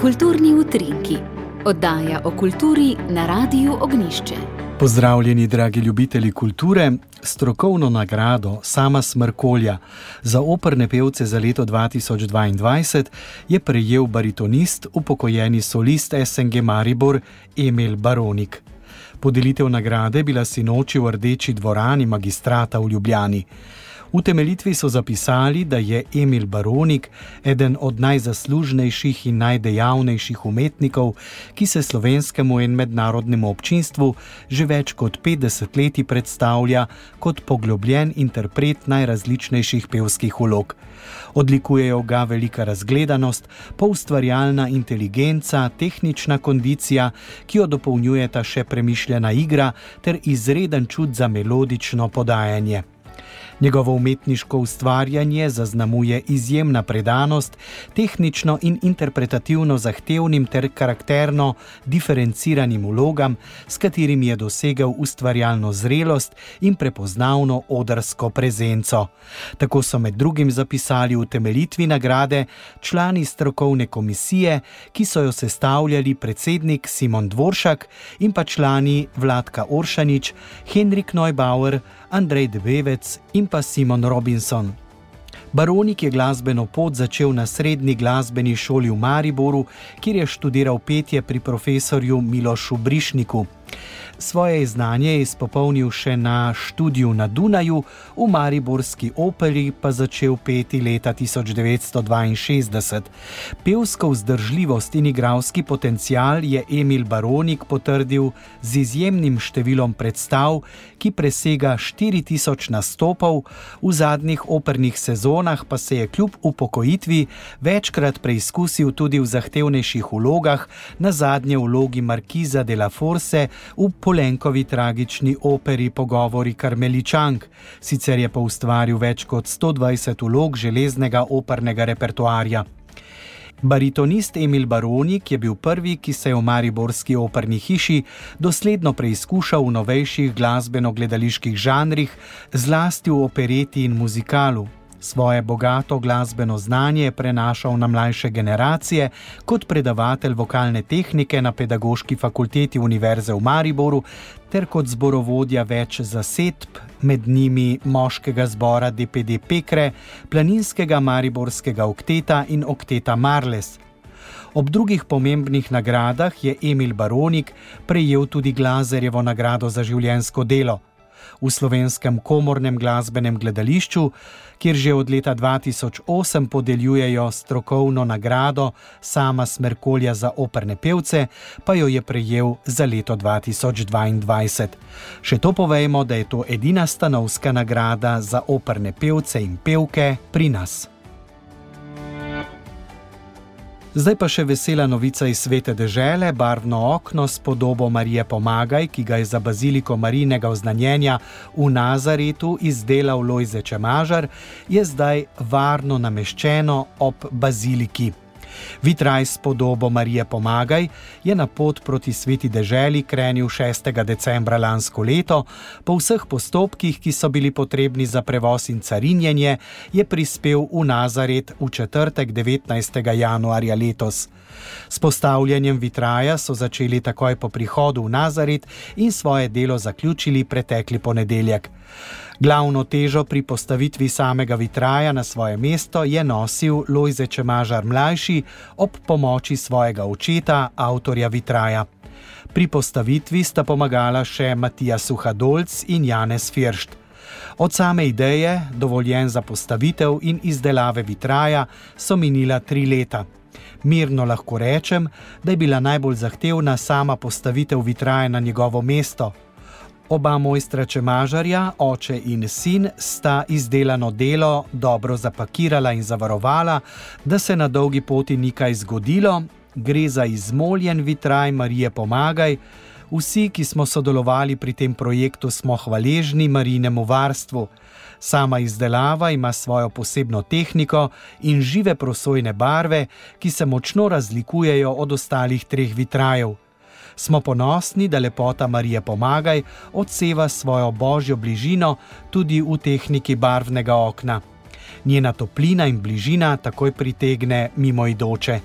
Kulturni utrinki, oddaja o kulturi na Radiu Ognišče. Pozdravljeni, dragi ljubitelji kulture. Strokovno nagrado Sama Smrkolja za operne pevce za leto 2022 je prejel baritonist, upokojeni solist SNG Maribor Emil Baronik. Podelitev nagrade je bila sinoči v Rdeči dvorani magistrata v Ljubljani. V temeljitvi so zapisali, da je Emil Baronik eden od najzaslužnejših in najdejavnejših umetnikov, ki se slovenskemu in mednarodnemu občinstvu že več kot 50 let predstavlja kot poglobljen interpret najrazličnejših pevskih ulog. Odlikujejo ga velika razgledanost, poustvarjalna inteligenca, tehnična kondicija, ki jo dopolnjujeta še premišljena igra ter izreden čut za melodično podajanje. Njegovo umetniško ustvarjanje zaznamuje izjemna predanost, tehnično in interpretativno zahtevnim ter karakterno diferenciranim vlogam, s katerimi je dosegel ustvarjalno zrelost in prepoznavno odrsko prezenco. Tako so med drugim zapisali v temeljitvi nagrade člani strokovne komisije, ki so jo sestavljali predsednik Simon Dvoršak in pa člani Vladka Oršanič, Henrik Neubauer, Andrej Debevec in pa Simon Robinson. Baronik je glasbeno pot začel na srednji glasbeni šoli v Mariboru, kjer je študiral petje pri profesorju Milošu Brišniku. Svoje znanje je izpopolnil še na študiju na Dunaju, v Mariborski operi pa začel peti leta 1962. Pevsko vzdržljivost in igralski potencial je Emil Baronik potrdil z izjemnim številom predstav, ki presega 4000 nastopov, v zadnjih opernih sezonah pa se je kljub upokojitvi večkrat preizkusil tudi v zahtevnejših vlogah, na zadnje vlogi Markiza de la Force v Polenkovi tragični operi Pogovori Karmeličank. Sicer je pa ustvaril več kot 120 vlog železnega opernega repertoarja. Baritonist Emil Baronik je bil prvi, ki se je v Mariborski operni hiši dosledno preizkušal v novejših glasbeno-gledaliških žanrih, zlasti v opereti in muzikalu. Svoje bogato glasbeno znanje je prenašal na mlajše generacije kot predavatelj vokalne tehnike na Pedagoški fakulteti Univerze v Mariboru ter kot zborovodja več zasedb, med njimi moškega zbora DPD Pekre, planinskega Mariborskega okteta in okteta Marles. Ob drugih pomembnih nagradah je Emil Baronik prejel tudi Glazerjevo nagrado za življensko delo v slovenskem komornem glasbenem gledališču, kjer že od leta 2008 podeljujejo strokovno nagrado Sama Smerkolja za operne pevce, pa jo je prejel za leto 2022. Še to povejmo, da je to edina stanovska nagrada za operne pevce in pevke pri nas. Zdaj pa še vesela novica iz svete dežele, barvno okno s podobo Marije Pomagaj, ki ga je za baziliko Marinega oznanjenja v Nazaretu izdelal Lojze Čemažar, je zdaj varno nameščeno ob baziliki. Vitraj s podobo Marije Pomagaj je na pot proti sveti deželi krenil 6. decembra lansko leto, po vseh postopkih, ki so bili potrebni za prevoz in carinjenje, je prispel v Nazaret v četrtek 19. januarja letos. S postavljanjem vitraja so začeli takoj po prihodu v Nazaret in svoje delo zaključili pretekli ponedeljek. Glavno težo pri postavitvi samega vitraja na svoje mesto je nosil Lojze Čemažar mlajši ob pomoči svojega očeta, avtorja vitraja. Pri postavitvi sta pomagala še Matija Suhadolc in Janez Firšt. Od same ideje, dovoljen za postavitev in izdelave vitraja, so minila tri leta. Mirno lahko rečem, da je bila najbolj zahtevna sama postavitev vitraja na njegovo mesto. Oba mojstra Čemažarja, oče in sin, sta izdelano delo dobro zapakirala in zavarovala, da se na dolgi poti ni kaj zgodilo. Gre za izmoljen vitraj Marije Pomagaj. Vsi, ki smo sodelovali pri tem projektu, smo hvaležni Marinemu varstvu. Sama izdelava ima svojo posebno tehniko in žive prosojne barve, ki se močno razlikujejo od ostalih treh vitrajev. Smo ponosni, da lepota Marije Pomagaj odseva svojo božjo bližino tudi v tehniki barvnega okna. Njena toplina in bližina takoj pritegne mimoidoče.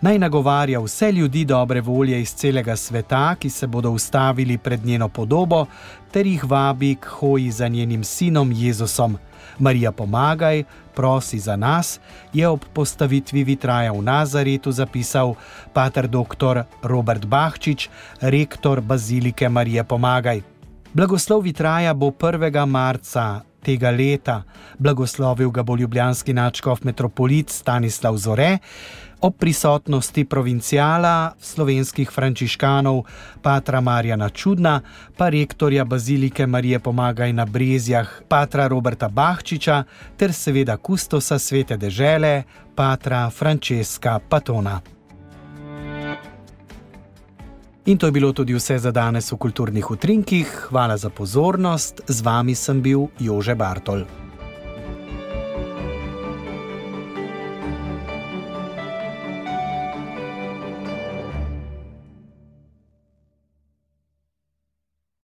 Naj nagovarja vse ljudi dobre volje iz celega sveta, ki se bodo ustavili pred njeno podobo, ter jih vabi k hoji za njenim sinom Jezusom. Marija, pomagaj, prosi za nas, je ob postavitvi vitraja v Nazaretu zapisal pater dr. Robert Bahčič, rektor Bazilike Marije, pomagaj. Blagoslov vitraja bo 1. marca tega leta, blagoslovil ga bo ljubljanski načkov metropolit Stanislav Zore ob prisotnosti provincijala slovenskih frančiškanov Patra Marjana Čudna, pa rektorja Bazilike Marije Pomagaj na Brezjah Patra Roberta Bahčiča ter seveda kustosa svete dežele Patra Francesca Patona. In to je bilo tudi vse za danes v kulturnih utrinkih. Hvala za pozornost, z vami sem bil Jože Bartol.